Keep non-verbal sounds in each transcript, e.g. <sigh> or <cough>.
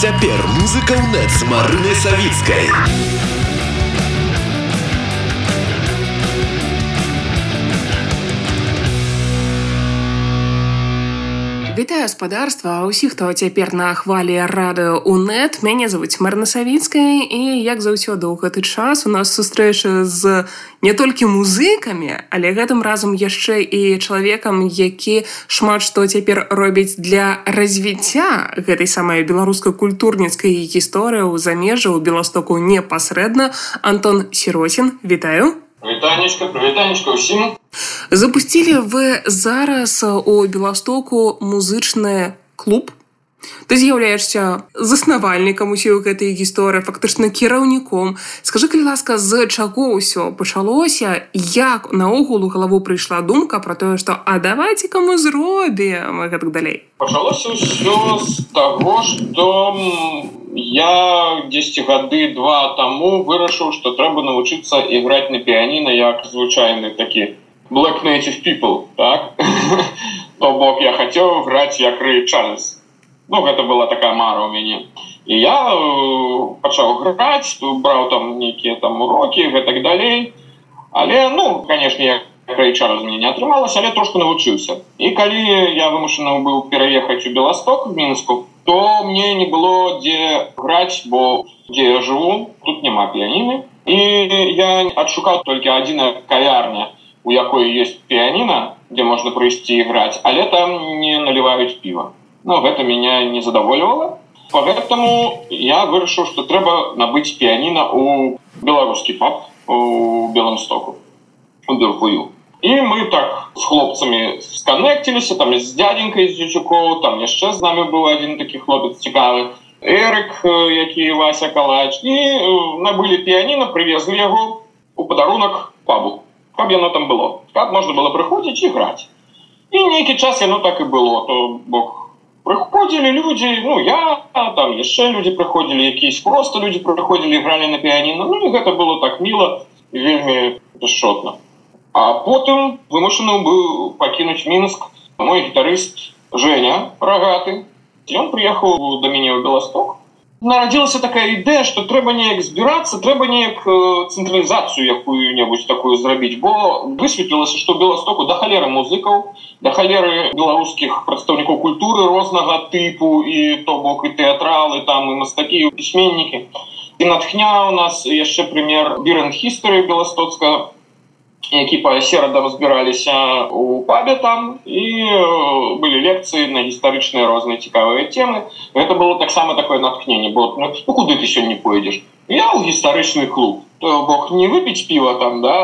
Цяпер музыка ў нет з Марынай Савіцкай. Вітаю спадарства ўсіх хто цяпер на хвалі радыо унет мяне завуць марна савіцкая і як заўсёды ў гэты час у нас сустрэча з не толькі музыкамі але гэтым разам яшчэ і чалавекам які шмат што цяпер робіць для развіцця гэтай самай беларускай культурніцкай гісторыі ў замежжа ў беластоку непасрэдна. Антон сіросін вітаю Вітанечка, прывітанечка ўсім. Запусцілі вы зараз у Беластоку музычны клуб. Ты з'яўляешся заснавальнікам усёй гэтай гісторыі, фактычна кіраўніком. Скажы, калі ласка, з чаго ўсё пачалося, як наогул у галаву прыйшла думка пра тое, што а давайте каму зробім гэтак далей. Пачалося ўсё з таго, што я 10 гады два таму вырашыў што трэба навучыцца іграць на піяніна як звычайны такі black native people так <laughs> то бок я хацеў граць як рэй Чарльз ну гэта была такая мара у мяне і я э, пачаў граць браў там нейкія там урокі гэтак далей але ну канешне я Чарльз мне не атрымалася але трошку навучыўся і калі я вымушаны быў пераехаць у беласток в мінску то мне не было дзе граць бо дзе я жыву тут няма піяніны і я адшукаў толькі адзіна кавярня у якой есть піяніна дзе можна прыйсці іграць але там не наліваюць піва но гэта меня не задавольвала поэтому я вырашыў что трэба набыць піяніна у беларускі пап у беломстоку у дырхую і мы так с хлопцамі сканекціліся там з дядзенькай з дзючукоў там яшчэ з намі быў один такі хлопец цікавы эрык які вася калач. І набылі піяніна привезли яго у падарунак пабу. Каб яно там было. Как можна было прыходзіць і граць і нейкі час яно так і было то бок прыходзілі людзі ну я там яшчэ людзі прыходзілі якісь просто людзі прыходзілі гралі на піяніна ну гэта было так міла вельмі бесшотна А потым вымушаны быў пакінуць мінск мой гітарыст Женя рагаты. Ён прыехаў да мяне ў беласток нарадзілася такая ідэя што трэба неяк збірацца трэба неяк цэнтралізацыю якую-небудзь такую зрабіць бо высветлілася што беластоку да халеры музыкаў да халеры беларускіх прадстаўнікаў культуры рознага тыпу і то бок і тэатралы там і мастакі пісьменнікі і натхня у нас яшчэ пример бірен гісторыі беластоцка які па серадам збіраліся у пабе там і былі лекцыі на гістарычныя розныя цікавыя темы гэта было таксама такое натхнение бо ну, ну, куды ты сёння пойдзеш я ў гістарычны клуб то бок не выпіць піва там да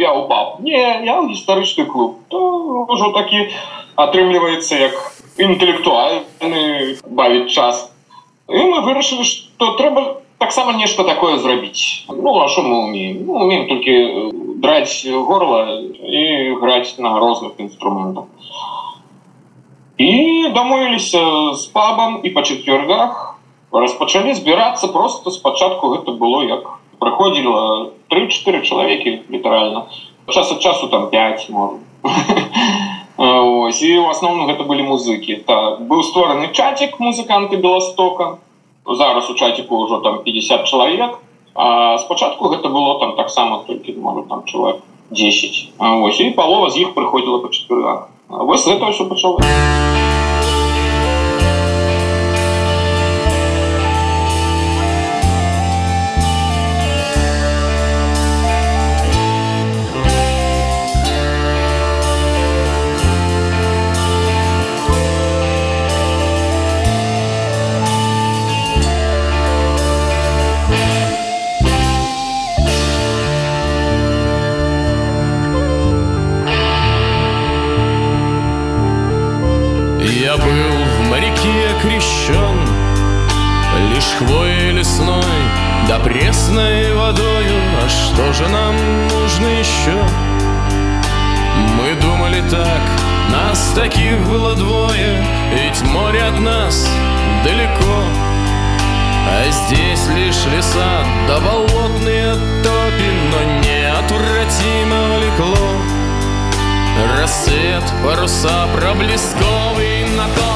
я упал не я ў гістарычны клуб то ўжо такі атрымліваецца як інтэлектуальны бавіць час і мы вырашылі што трэба таксама нешта такое зрабіць ну а що мы умеем ну, умеем толькі драць горла і граць на розных інструментах. І дамовіліся з пабам і па чацвяргах распачалі збірацца просто спачатку гэта было як праходзіла три-4 чалавекі літаральна час ад часу там 5 <laughs> Ось, і в асноўным гэта былі музыкі. Так быў створаны чацік музыканты беластока. Зараз у чаціку ўжо там 50 чалавек А спачатку гэта было там таксама толькі можа там чалавек 10 ось і палова з іх прыходзіла па чатырах вось гэта ўсё пачало пресной водою а что же нам нужно еще мы думали так нас таких было двое ведь море от нас далеко. А здесь лишь леса да болотные топи но неотвратимо влекло. Рассвет паруса проблесковый на топе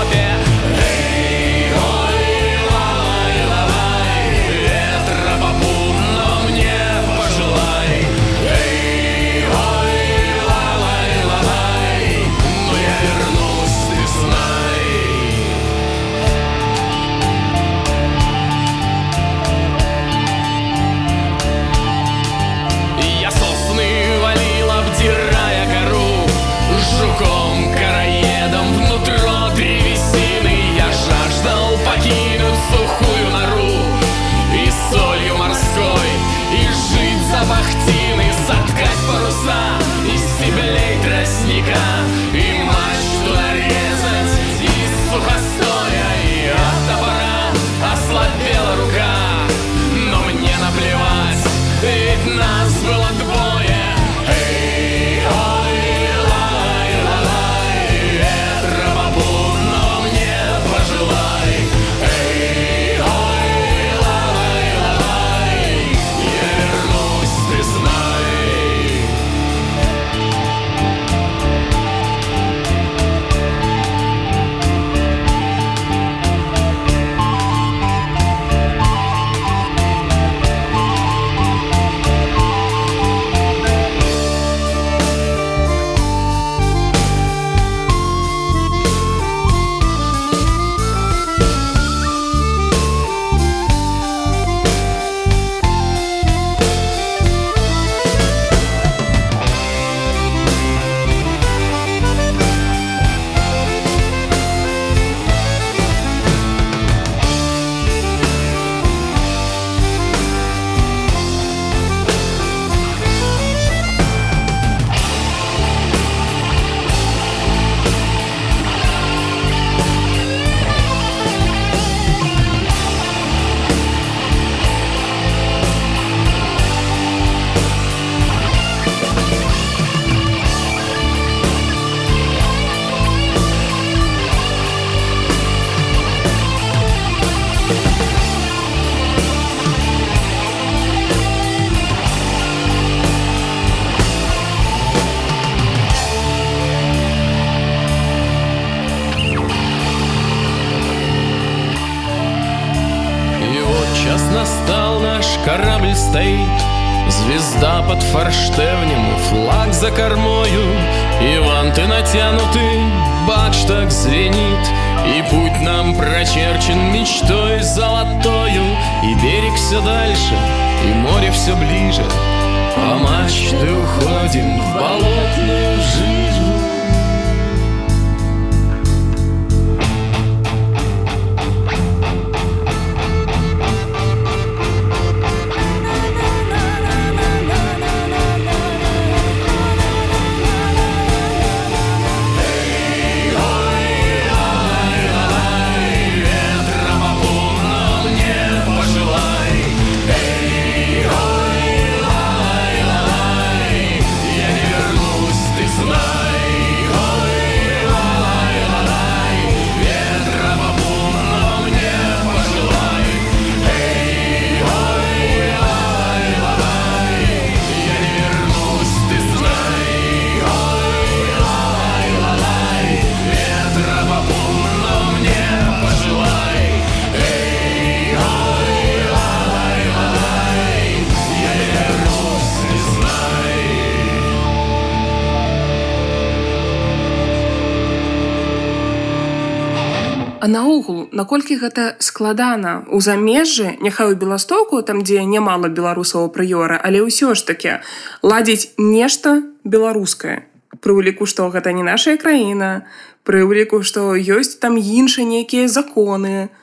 наколькі гэта складана? У замежжы няхай у беластоку там дзе нямала беларусаў прыёра але ўсё ж таки ладзіць нешта беларускае. Пры уліку што гэта не наша краіна пры уліку што ёсць там іншыя нейкія законы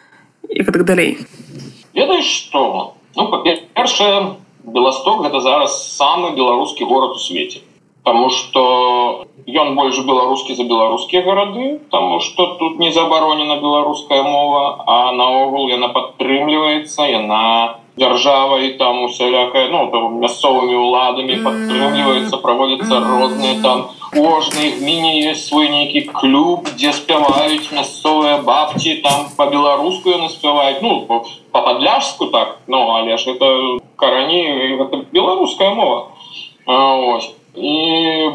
і так далей. Ведаеш што? Ну, па-першае беласток гэта зараз самы беларускі горад у свеце Таму што ён больш беларускі за беларускія гарады, Таму што тут не забаронена беларуская мова, а наогул яна падтрымліваецца, яна дзяржавай там усялякая ну, мясцовымі ўладамі падтрымліваецца, праводзяцца розныя там кожнай гміне ёсць свой нейкі клуб, дзе спяваюць мясцовыя бабці там па-беларуску яны спяваюць ну па-падляжску так ну але ж это карані гэта беларуская мова. Ось і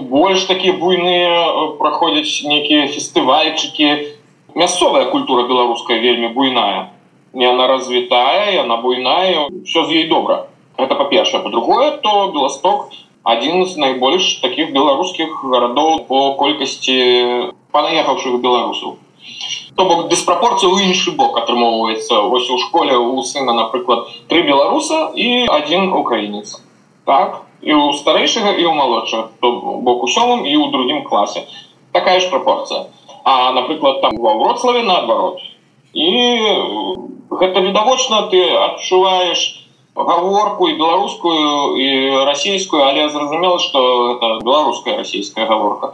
больш такі буйныя э, праходзяць нейкія фестывальчыкі мясцовая культура беларуская вельмі буйная. Яна развітая яна буйная все з ей добра это па-першае по-другое то беласток один з найбольш таких беларускіх гарадоў по колькасці панаехаўшых беларусаў то бок диспрапорцыю іншы бок атрымоўваецца вось у школе у сына напрыклад три беларуса і один украінец так і у старэйшага і ў малодша то бок у сёмым і ў другім класе. Такая ж прапорцыя. А напрыклад там ва вроцлаве наадварот. І гэта відавочна ты адчуваеш гаворку і беларускую і расійскую але зразумела что это беларуская расійская гаворка.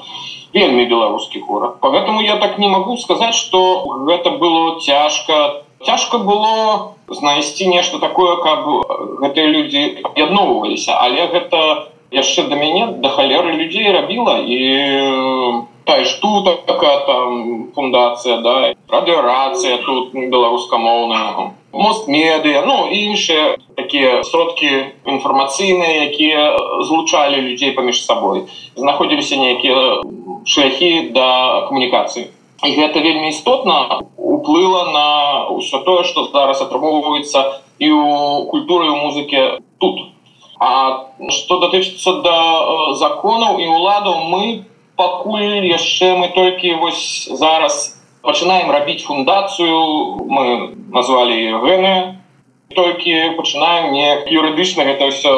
Вельмі беларускі горад. Поэтому я так не могу сказаць что гэта было цяжка цяжка было знайсці нешта такое каб гэтыя людзі аб'ядноўваліся. Але гэта яшчэ да мяне да халеры людзей рабіла. І та ж тут такая там фундацыя да радыорацыя тут беларускамоўная мост медыа ну іншыя такія сродкі інфармацыйныя якія злучалі людзей паміж сабой. Знаходзіліся нейкія шляхі да камунікацыі і гэта вельмі істотна уплыла на ўсё тое што зараз атрымоўваецца і у культуры у музыкі тут. А што датычыцца да э, законаў і ўладаў мы пакуль яшчэ мы толькі вось зараз пачынаем рабіць фундацыю. Мы назвалі гэны толькі пачынаем не юрыдычна гэта ўсё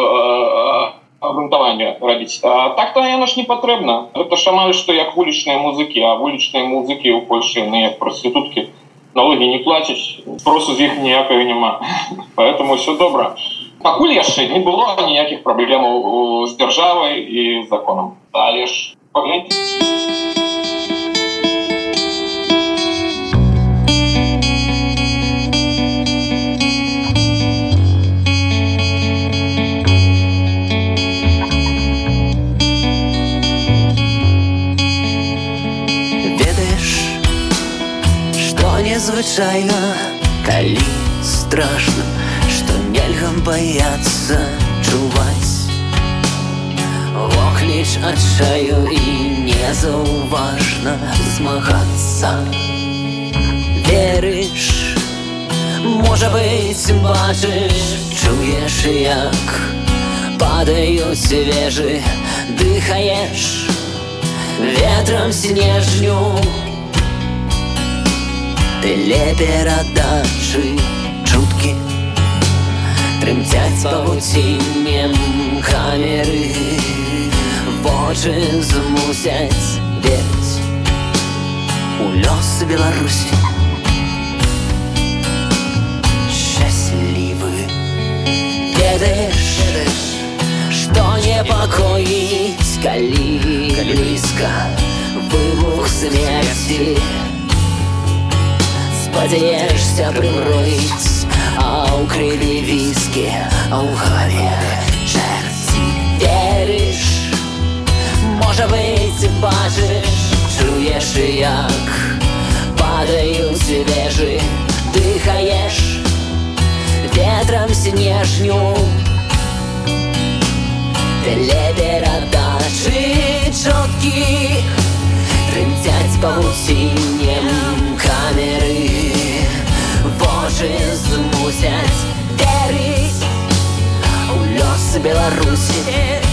грунтаванне рабіць так-то яно ж не патрэбна это шамалі што як вулічныя музыкі а вулічныя музыкі ў польльшы на як прастытуткі налогі не плацяць просто з іх ніякага няма <laughs> поэтому все добра пакуль яшчэ не было ніякіх праблемаў з дзяржавай і законам але ж паглядзіць незвычайна калі страшно что нельга бояться чуваць окліч адчаю і незаўважна змагацца верыш можа быть бачыш чуеш як падаюць вежы дыхаеш ветрам снежню Телеперадачы чуткі Трымцяць павуціннем камеры. Вочы змусяць верць У лёс Беларусі Шчаслівы Ведаеш, што непакоіць калі блізка выбух смерці спадзяешься прымроіць а ў крыві віскі а ў галаве чэрці верыш можа быць бачыш чуеш як падаюць вежы дыхаеш ветрам снежню. Телеперадачы чоткі трымцяць павуціннем камеры вочы змусяць верыць у лёс беларусі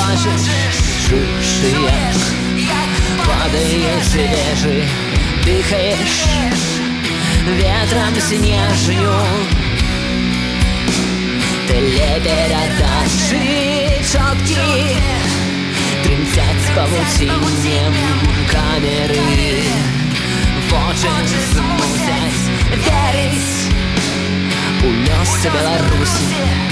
быць бачыш чуеш як падае свежы дыхаеш ветрам снежню телеперадачы чоткі трымцяць павуціннем камеры вочы змусяць верыць у лёс беларусі шчаслівы калі мы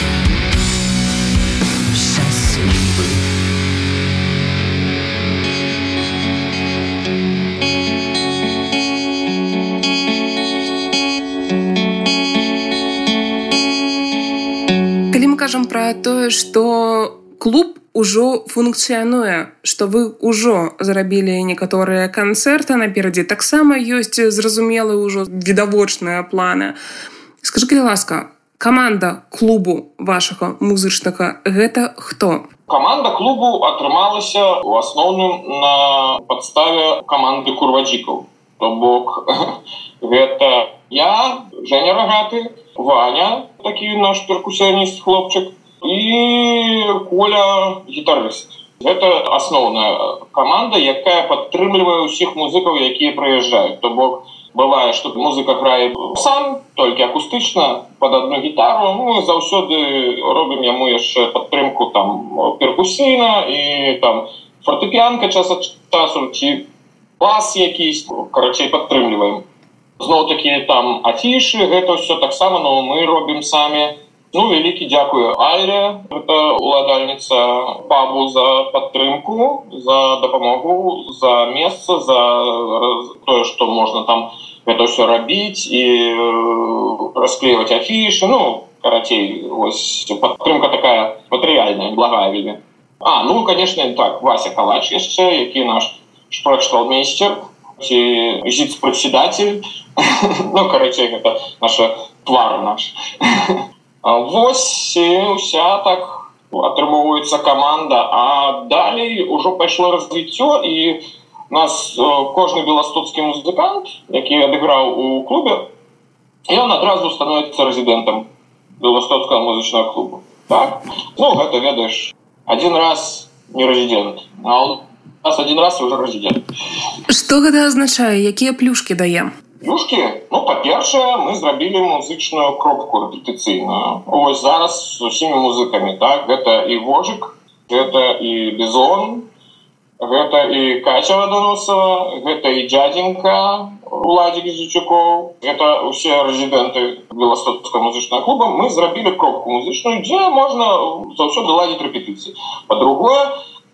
кажам пра тое што клуб ужо функцыянуе што вы ўжо зрабілі некаторыя канцэрты наперадзе таксама ёсць зразумелы ўжо відавочныя планы. Скажи калі ласка каманда клубу вашага музычнага гэта хто Каманда клубу атрымалася у асноўным на падставе каманды курваджікаў. То бок <laughs> гэта я, Женя рагаты, Ваня, такі наш перкусіяніст хлопчык і Коля гітарыст. Гэта асноўная каманда, якая падтрымлівае ўсіх музыкаў, якія прыязджаюць. То бок бывае, што музыка грае сам толькі акустычна под одну гітару ну, заўсёды робім яму яшчэ падтрымку там перкусійна і там фортепіянка час ад часу ці бас якісь карацей падтрымліваем. Зноў такі там афішы гэта ўсё таксама но мы робім самі ну вялікі дзякую Альре это уладальніца пабу за падтрымку за дапамогу за месца за тое што можна там это все рабіць і расклеивать афіши ну карацей ось падтрымка такая матэрыяльная благая вельмі а ну конечно так вася калач яшчэ які наш шпрачталмейстер ці председатель <laughs> ну карацей это наша твар наш <laughs> Вось уся так атрымоўваецца команда а далей ужо пайшло развіццё і нас кожны беластоцкі музыкант які адыграў у клубе ён адразу становіцца рэзідэнтам беластоцкага музычнага клубу так? Ну гэта ведаеш один раз не рэзідэнт а он один раз уже рэзідэнт. Што гэта азначае? Якія плюшки даем Юшки, ну, па-першае, мы зрабілі музычную кропку рэпетыцыйную. Вось зараз з усімі музыкамі, так, гэта і вожык, гэта і бізон, гэта і Каця Ваданосава, гэта і дзядзенька, уладзік зічукоў это усе рэзідэнты беластоцкага музычнага клуба. Мы зрабілі кропку музычную дзе можна заўсёды ладзіць рэпетыцыі па-другое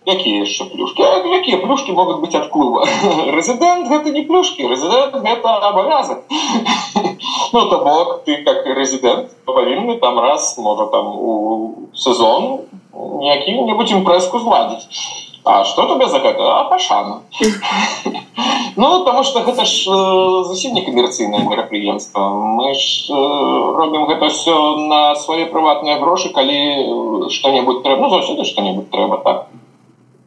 якія яшчэ плюшки? Якія плюшки могуць быць ад клуба? <laughs> Рэзідэнт гэта не плюшки рэзідэнт гэта абавязак ну то бок ты как рэзідэнт павінны там раз можа там у сезон які-небудзь імпрэску зладзіць А что тебе за пашана <laughs> Ну потому что гэта ж э, зусім не камерцыйнае мерапрыемства мы ж э, робім гэта все на свае прыватныя грошы калі что-нибудь трэба ну, заўсёды что-нибудь трэба так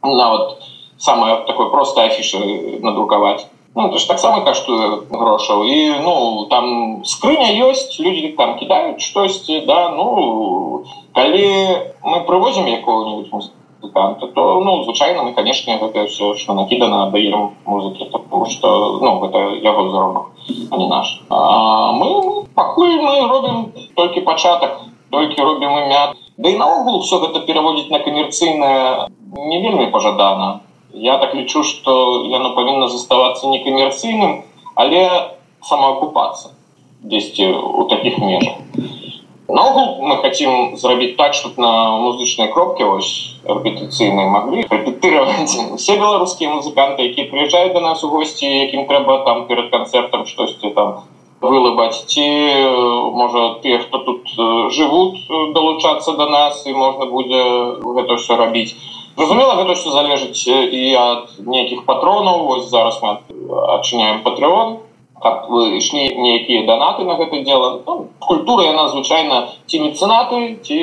нават самое такое просто афіша надрукаваць ну, это ж таксама каштуе грошаў і ну там скрыня ёсць люди там кидаюць штосьці да ну калі мы прывозім якого-нибудь музыканта то ну звычайно мы конечно гэта все что накидана даем музыкі потому что ну гэта яго заробак а не наш. А мы пакуль мы робім толькі пачатак толькі робім імя да і наогул все гэта пераводзіць на камерцыйнае не вельмі пожадана я так лічу что яно павінна заставацца некамерцыйным але самаакупацца дзесьці у таких межах наогул мы хотим зрабіць так чтобы на музычнай кропке ось репетыцыйнай могли репетировать. <laughs> Все беларускія музыканты якія приезжают до нас у гости якім трэба там перед концертом штосьці там вылыбаць ці можа те хто тут живут долучацца до нас і можна будзе гэта все рабіць. Разумела, гэта ўсё залежыць і ад нейкіх патронаў. Вось зараз мы адчыняем патрыон каб ішлі нейкія данаты на гэта дело ну, культура яна звычайна ці мецэнаты ці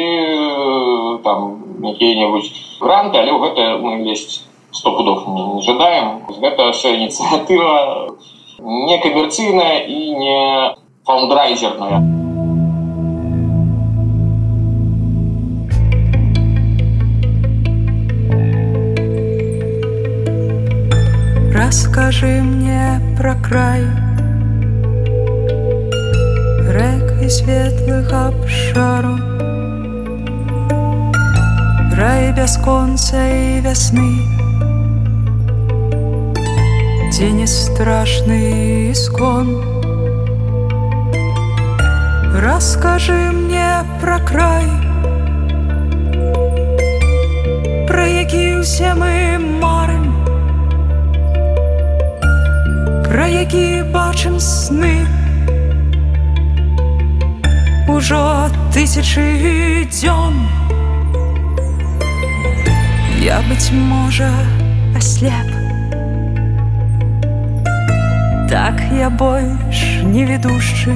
там якія-небудзь гранты але ў гэта мы лезть сто пудов не жадаем. Гэта все ініцыятыва некамерцыйная і не фаундрайзерная Расскажи мне про край. Рек и светлых обшару. Рай бясконца и вясны Тени страшный искон. Расскажи мне про край Про які усе мы марым Пра які бачым сны. Ужо тысячы дзён Я быць можа аслеп Так я больш не ведушчы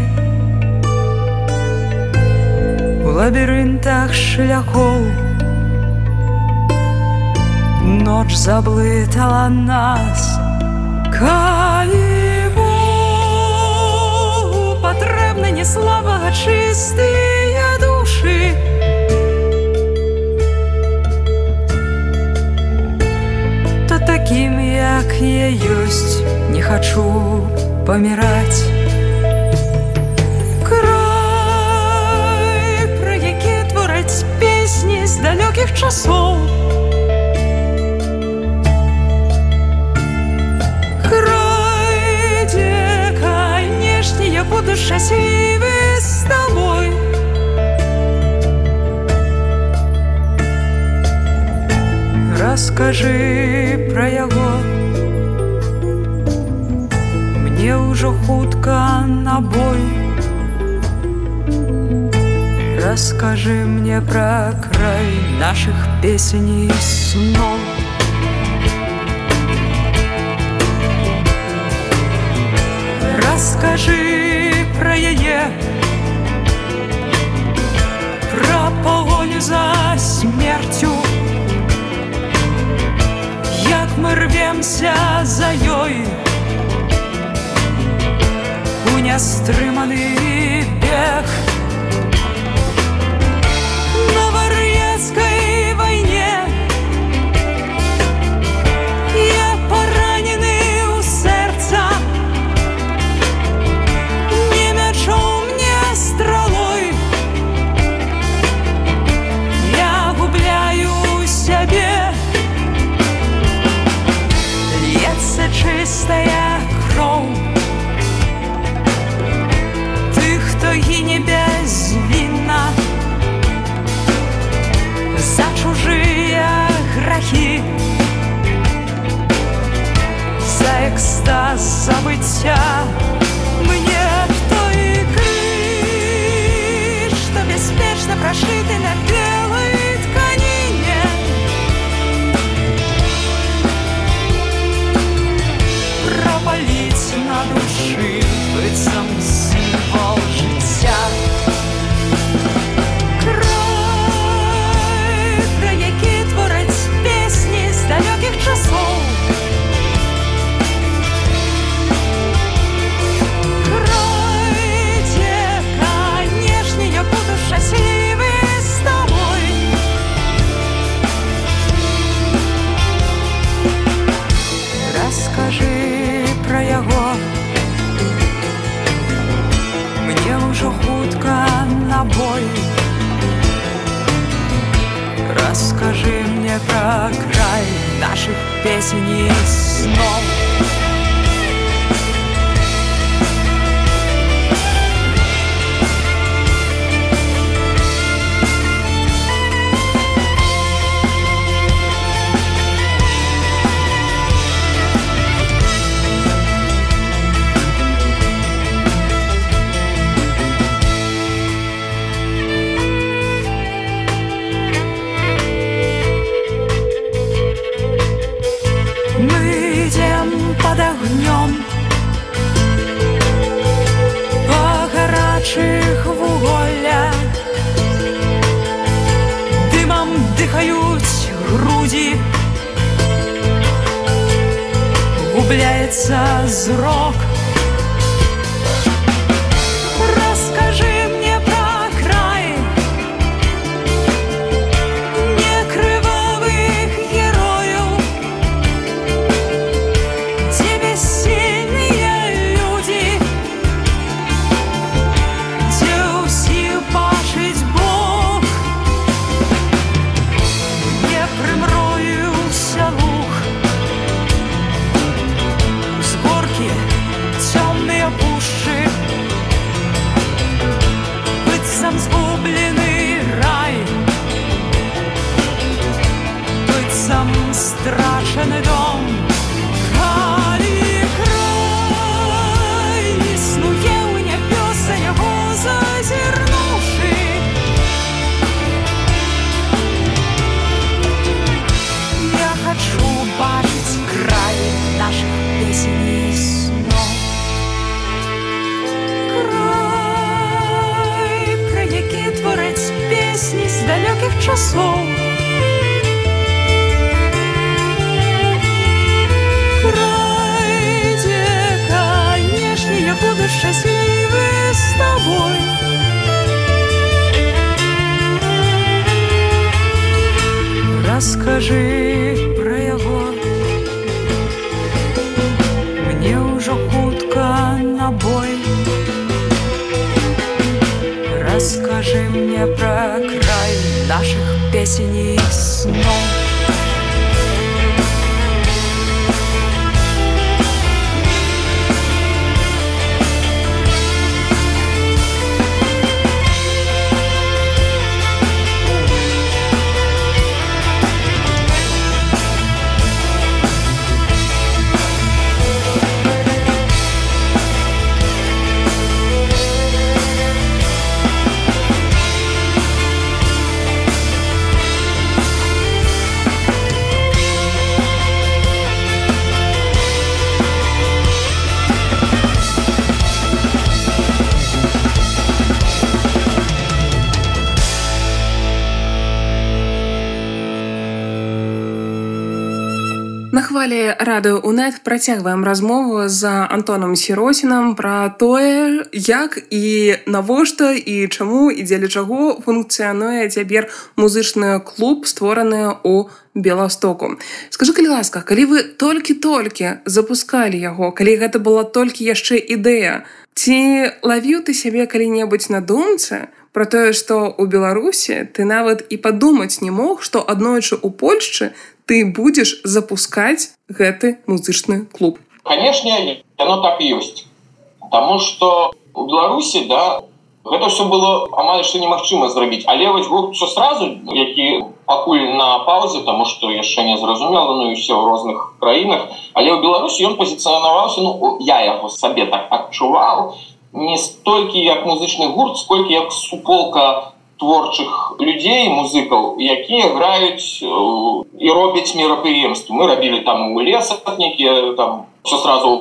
У лабірынтах шляхоў Ноч заблытала нас. Калі не слава чистые души. То таким як я ёсць не хочу паміраць край про які твораць песні з далёкіх часоў буду счастливы с тобой. Расскажи про яго Мне ўжо хутка на бой. Расскажи мне про край наших песеней снов. Расскажи пра яе Пра погоню за смерцю Як мы рвемся за ёй нястрыманы бег Далее радыё УНэт працягваем размову з антоном сіросінам пра тое як і навошта і чаму і дзеля чаго функцыянуе цяпер музычны клуб створаны у беластоку. Скажы калі ласка калі вы толькі-толькі запускалі яго калі гэта была толькі яшчэ ідэя ці лавіў ты сябе калі-небудзь на думцы про тое што ў беларусі ты нават і падумаць не мог што аднойчы у польшчы ты будзеш запускаць гэты музычны клуб? Канешне яно так ёсць Таму что у беларусі да гэта все было амаль што немагчыма зрабіць але вось гурт все сразу які пакуль на паўзе тому что яшчэ не зразумела ну і все ў розных краінах але ў беларусі ён пазіцыянаваўся ну я яго сабе так адчуваў не столькі як музычны гурт сколькі як суполка творчых людзей музыкаў якія граюць і робяць мерапрыемствы мы рабілі там у лесах некія там все сразу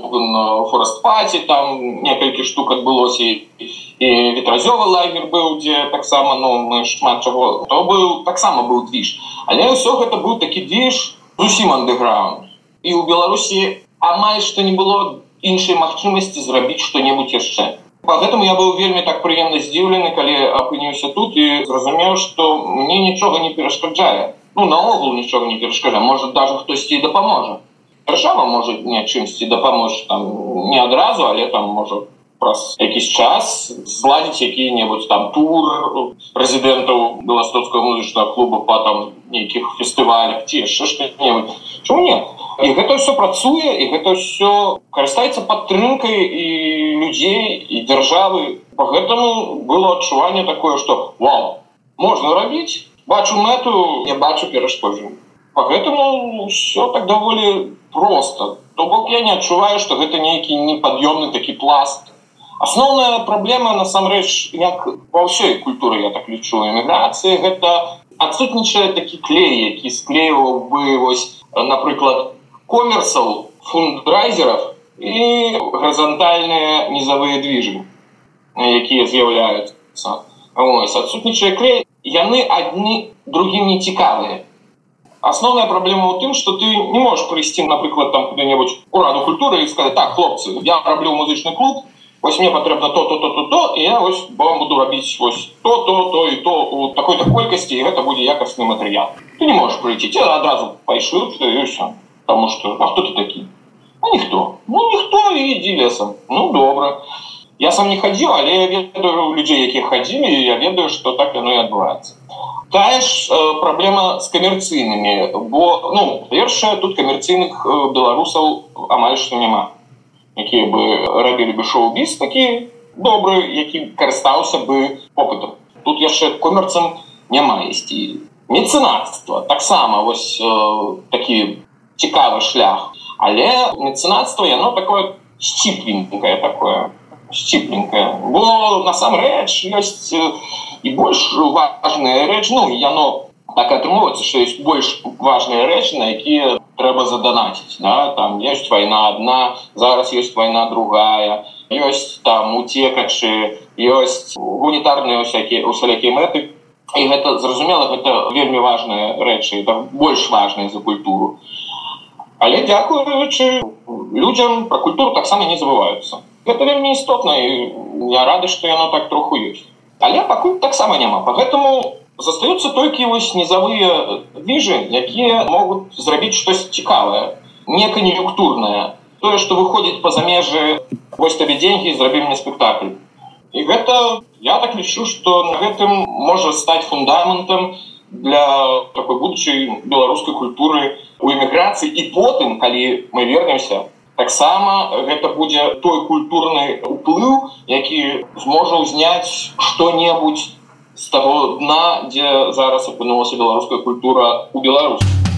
форест пати там некалькі штук адбылося і ветразёвы лагер быў дзе таксама ну мы шмат чаго то быў таксама быў движ але ўсё гэта быў такі движ зусім андеграунд і ў беларусі амаль што не было іншай магчымасці зрабіць что-небудзь яшчэ по гэтаму я быў вельмі так прыемна здзіўлены калі апыніўся тут і зразумеў что мне нічога не перашкаджае ну наогул нічога не перашкажа может даже хтосьці дапаможа дзяржава можа не чымсьці дапамож там не адразу але там можа праз якісь час зладзіць які-небудзь там тур прэзідэнтаў беластоцкого музычнага клуба по там нейкіх фестывалях ці яшчэ што-небудзь чому не і гэта все працуе і гэта все карыстаецца падтрымкай і людзей і дзяржавы. По гэтаму было адчуванне такое что вау можна рабіць бачу мэту я бачу перашкоджу поэтому все так даволі просто то бок я не адчуваю что гэта нейкі непад'ёмны такі пласт. Асноўная праблема насамрэч як ва ўсёй культуры я так лічу эміграцыі гэта адсутнічае такі клей які склеіваў бы вось напрыклад комерсал фундрайзеров і гарызантальныя нізавыя движы якія з'яўляюцца адсутнічае клей яны адні другім не цікавыя Асноўная праблема ў тым, што ты не можаш прыйсці, напрыклад, там куды-небудзь ураду культуры і сказаць так хлопцы, я раблю музычны клуб, вось мне патрэбна то то то то то і я вось вам буду рабіць вось то то то і то у такой-то колькасці і гэта будзе якасны матэрыял. Ты не можаш прыйти адразу пайшлю потому что? А хто ты такі? А ніхто ну ніхто і ідзі лесам ну добра. Я сам не хадзіў, але я ведаю людзей, якія хадзілі, я ведаю, што так яно і адбываецца тая ж э, праблема з камерцыйнымі бо ну першае тут камерцыйных э, беларусаў амаль што няма якія бы рабілі бы шоу-біз такі добры які карыстаўся бы попытам тут яшчэ комерцам няма ісці мецэнацтва таксама вось э, такі цікавы шлях. Але мецэнацтва яно такое сціпленькае такое сціпленькае бо насамрэч ёсць і больш важная рэч ну яно так атрымоўваецца что есть больш важные рэчы на якія трэба заданаціць да? там есть война одна зараз есть война другая ёсць там утекачы ёсць гунітарныя всякие усялякія мэты. І гэта зразумела гэта вельмі важные рэчы больш важные за культуру але дзякуючы людям про культуру таксама не забываются это вельмі істотна я рады что яно так троху есть але пакуль таксама няма. Поэтому застаюцца толькі вось нізавыя віжы якія могуць зрабіць штось цікавае не кан'юнктурнае тое что выходзіць по замежы вось табе деньги зрабім мне спектакль. І гэта я так лічу что на гэтым можа стаць фундаментам для такой будучай беларускай культуры у эміграцыі і потым калі мы вернемся таксама гэта будзе той культурны уплыў які зможа ўзняць што-небудзь з таго дна дзе зараз апынулася беларуская культура у беларусі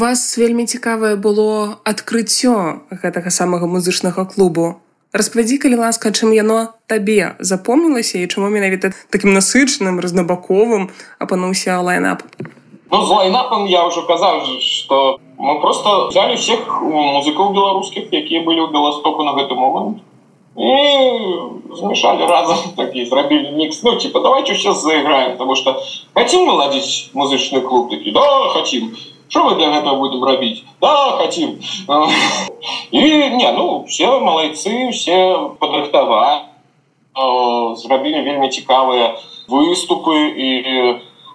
вас вельмі цікавае было адкрыццё гэтага самага музычнага клубу. Распавядзі, калі ласка, чым яно табе запомнілася і чаму менавіта такім насычаным разнабаковым апынуўся лайнап. Ну, з лайнапом я уже казаў, что мы просто взяли всех музыкаў беларускіх, якія былі ў Беластоку на гэты момант и замешали разом <laughs> такие, зрабілі микс. Ну, типа, давайте сейчас заиграем, потому что хотим наладить музычный клуб? Такие, да, хотим. Что мы для этого будем робить? Да, хотим. И, не, ну, все молодцы, все подрыхтовали. Зрабілі вельмі цікавыя выступы і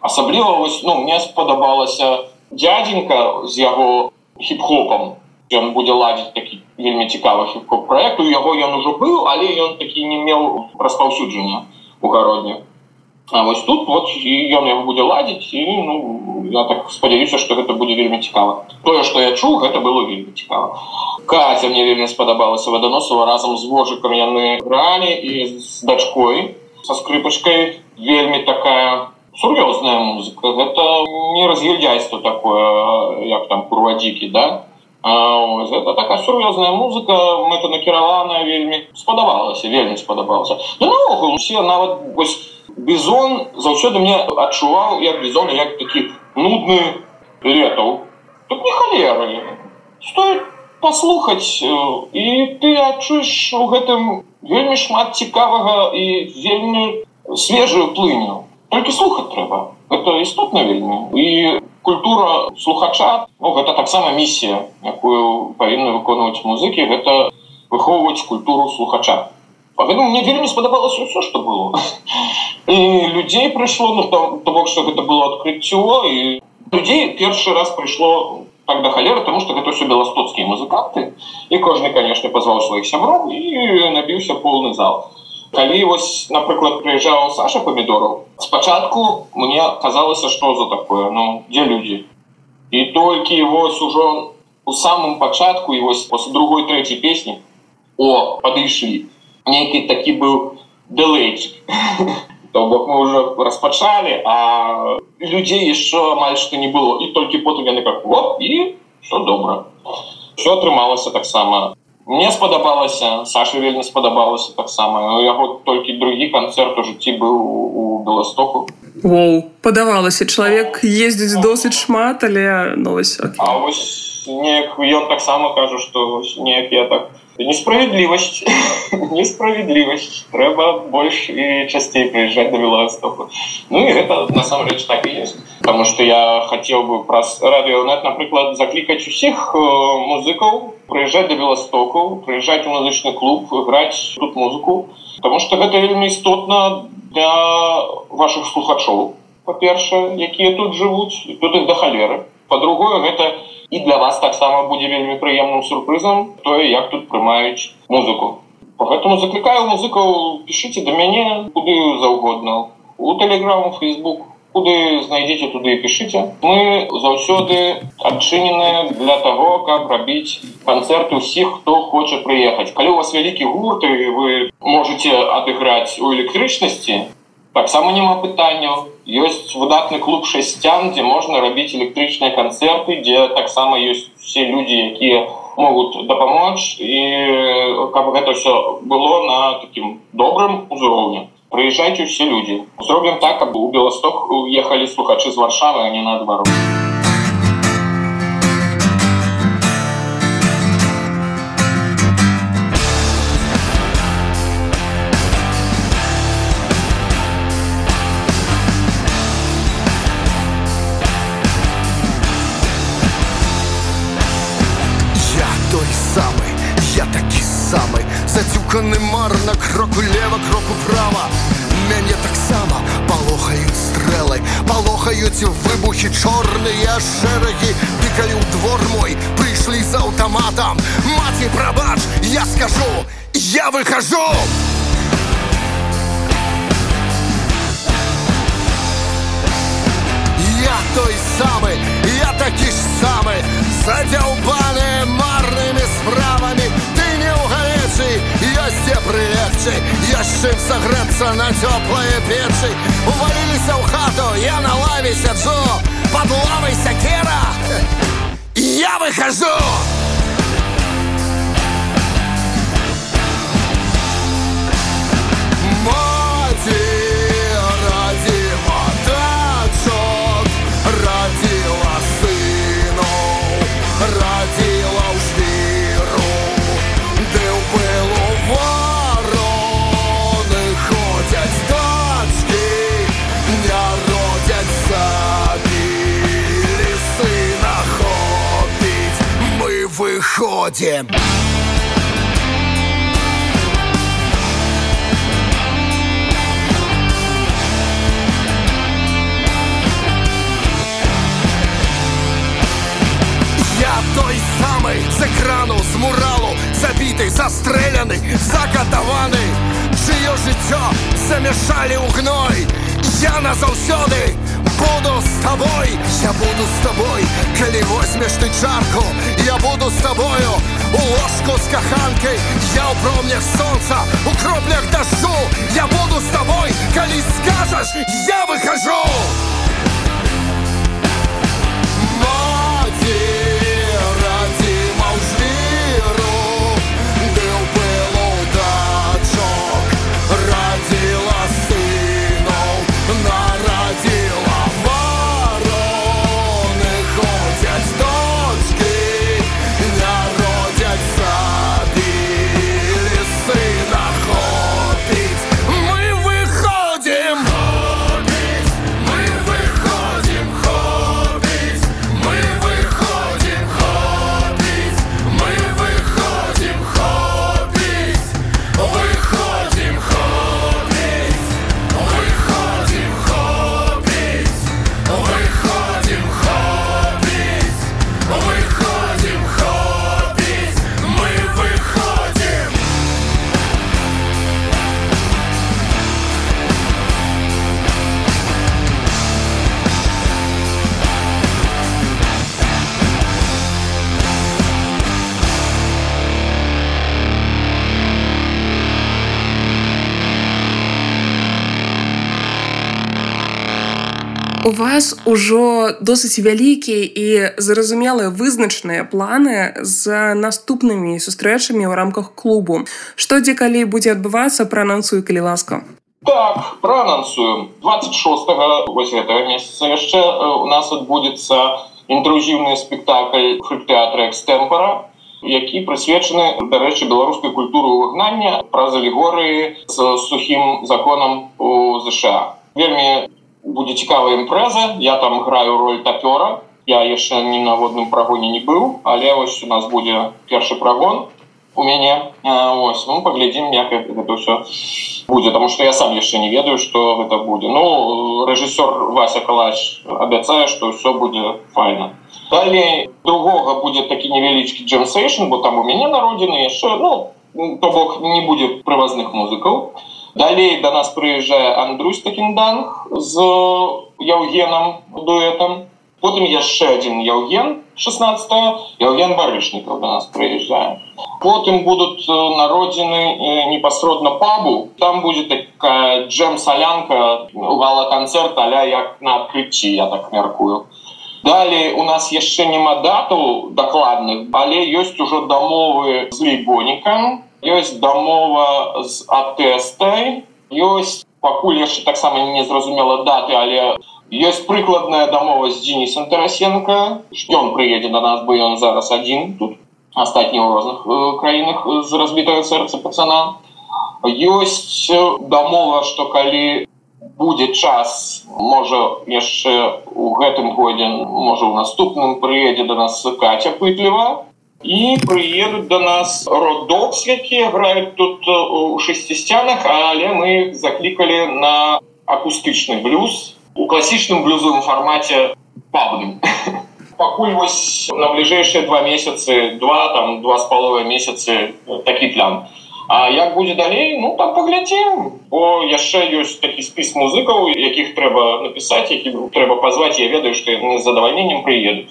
асабліва вось ну мне спадабалася дядзенька з яго хіп-хопам ён будзе ладзіць такі вельмі цікавы хіп-хоп проект у яго ён ужо быў але ён такі не меў распаўсюджання у гародні А вось тут вот і ён яго будзе ладзіць і ну я так спадзяюся што гэта будзе вельмі цікава тое што я чуў гэта было вельмі цікава Катя мне вельмі спадабалася ваданосова разам з вожыкам яны гралі і з дачкой со скрыпачкой вельмі такая сур'ёзная музыка. Гэта не раз'ядзяйство такое як там курвадзікі да? А, это такая сур'ёзная музыка мэта накіраваная вельмі спадабалася вельмі спадабалася. Да, наогул усе нават вось бізон заўсёды мне адчуваў як бізон як такі нудны летаў тут не халеры стоит паслухаць э, і ты адчуеш у гэтым вельмі шмат цікавага і вельмі свежую плыню. Толькі слухаць трэба. Это істотна вельмі. І культура слухача ну, гэта таксама місія якую павінны выконваць музыкі гэта выхоўваць культуру слухача Поэтому мне вельмі спадабалася ўсё што было і людзей прыйшло ну то бок что гэта было адкрыццё і людзей першы раз прыйшло так да халеры тому что гэта все беластоцкія музыканты і кожны конечно позвал сваіх сяброў і набіўся полный зал калі вось напрыклад прыязджаў Саша помидоров спачатку мне казалася что за такое ну где люди і толькі вось ужо у самым пачатку і вось после другой третьей песні о падышлі Нейкі такі быў дэлейчик <laughs> то бок мы уже распачалі а людзей еще амаль што не было. І толькі потым яны как вот і что добра все атрымалася таксама. Мне спадабалася Саша вельмі спадабалася таксама. Яго толькі другі канцэрт у жыцці быў у беластоку. Воу, падавалася. Чалавек ездзіць досыць шмат але новость ну, вось неяк ён таксама кажу што неяк я так несправедлівасць несправедлівасць <laughs> трэба больш і часцей прыязджаць да беластоку Ну і гэта насамрэч так і есть. Потому что я хацеў бы праз радыёнет напрыклад заклікаць усіх музыкаў прыязджаць да беластоку прыязджаць у музычны клуб граць тут музыку. Потому что гэта вельмі істотна для ваших слухачоў па-першае якія тут жывуць тут их да халеры по-другое гэта і для вас таксама будзе вельмі прыемным сюрпрызам тое як тут прымаюць музыку. Поэтому заклікаю музыкаў пішыце да мяне куды заўгодна у телеграму фейсбук куды знайдзеце туды пішыце мы заўсёды адчынены для того каб рабіць канцэрты усіх хто хоча прыехаць. Калі у вас вялікі гурт і вы можете адыграць у электрычнасці таксама няма пытанняў ёсць выдатны клуб шасцян дзе можна рабіць электрычныя канцэрты дзе таксама ёсць все людзі якія могуць дапамочь і каб гэта все было на такім добрым узроўні прыязджайце усе людзі зробім так каб у беласток уехалі слухачы з варшавы а не наадварот конны марна кроку лева кроку права мяне таксама палохаюць стрэлы палохаюць выбухі чорныя шэрагі ды калі ў двор мой прыйшлі з аўтаматам маці прабач я скажу я выхожу. Я той самы я такі ж самы задзяўбаны марнымі справамі галецы ёсць дзе прылегчы яшчэ сагрэцца на цёплае печы уваліліся ў хату я на лаве сяджу под лавай сякера я выхожу Я той самый з экрану з муралу забіты застрэляны закатаваны чыё жыццё замяшалі ў гной. Я назаўсёды буду з табой я буду з табой калі возьмеш ты чарку. Я буду з табою у ложку з каханкай я ў промнях солнца у кроплях дажджу я буду з табой калі скажаш я выхожу. Маці У вас ужо досыць вялікія і зразумелыя вызначаныя планы з наступнымі сустрэчамі ў рамках клубу. Што дзе калі будзе адбывацца праанансую калі ласка. Так, проанансуем. 26 вось гэтага месяца яшчэ э, у нас адбудзецца інтрузіўны спектакль фольтэатра экстэмпара, які прысвечаны, дарэчы, беларускай культуры выгнання праз алегорыі з сухім законам у ЗША. Вельмі будзе цікавая імпрэза, я там граю роль тапёра. Я яшчэ ні на водным прагоне не быў, але вось у нас будзе першы прагон у мяне. Ось ну паглядзім як гэта ўсё будзе тому что я сам яшчэ не ведаю что гэта будзе. Ну рэжысёр вася калач абяцае что ўсё будзе файна. Далей другога будзе такі невялічкі джемсейшн бо там у мяне народзіны яшчэ ну то бок не будзе прывазных музыкаў далей до нас прыязджае Андрусь такіндан з яўгенам дуэтам. Потым яшчэ один яўген 16 яўген барышнікаў до нас прыязджае. Потым будут народзіны непасродна пабу. Там будет такая джем салянка гала канцэрт аля як на адкрыцці я так мяркую. Далей у нас яшчэ няма дату дакладных але ёсць ужо дамовы з лейбонікам ёсць дамова з атэстай ёсць пакуль яшчэ таксама не зразумела даты але ёсць прыкладная дамова з дзенісам тарасенко. Ён прыедзе до нас бы ён зараз адзін. Тут астатні ў розных э, краінах з разбітае сэрца пацана. Ёсць дамова что калі будзе час можа яшчэ у гэтым годзе можа у наступным прыедзе до нас каця пытліва і прыедуць до нас родокс якія граюць тут у шасцісцянах але мы заклікалі на акустычны блюз у класічным блюзовым фармаце пабным <laughs> пакуль вось на бліжэйшыя два месяцы два там два з паловай месяцы такі план А як будзе далей? Ну там паглядзім бо яшчэ ёсць такі спіс музыкаў якіх трэба напісаць які трэба пазваць я ведаю што яны з задавальненнем прыедуць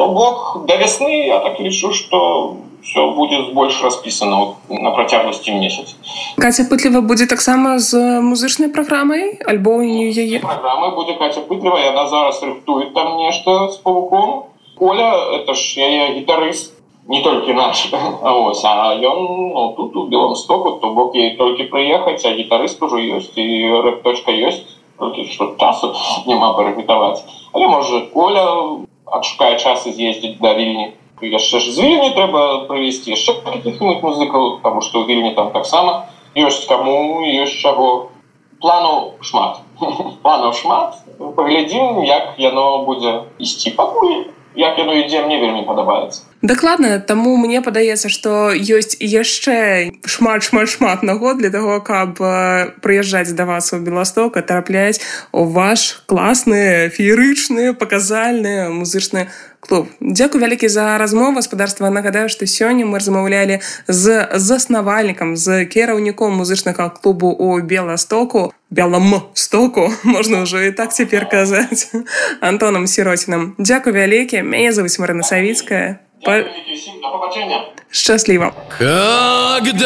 то бок да вясны я так лічу что все будет больш распісана на працягласці месяц Каця пытліва будзе таксама з музычнай праграмай альбо не яе праграма будзе Каця пытліва яна зараз рыхтует там нешта з павуком Оля это ж яе гітарыст не толькі наш. Ось, <laughs> а ён ну, тут у белом стоку то бок ей толькі прыехаць а гітарыст ужо ёсць і рэпточка ёсць что часу няма парапітаваць але можа коля адшукае час і з'ездзіць да вільні яшчэ ж з вільні трэба правесці яшчэ каких-нибудь музыкаў тому что ў вільні там таксама ёсць каму ёсць чаго. Плану шмат. <laughs> Планаў шмат. Паглядзім як яно будзе ісці. Пакуль як яно ідзе мне вельмі падабаецца дакладна таму мне падаецца што ёсць яшчэ шмат шмат шмат нагод для того каб прыязджаць да вас у беластока трапляць у ваш класны феерычны паказальны музычны клуб. Дзякуй вялікі за размову. Гаспадарства нагадаю што сёння мы размаўлялі з заснавальнікам з кіраўніком музычнага клубу у беластоку белом стоку <laughs> можна ўжо і так цяпер казаць <laughs> антоном сіротиным дзякуй вялікі мяне завуць марына савіцкая По... Счастливо. Когда-нибудь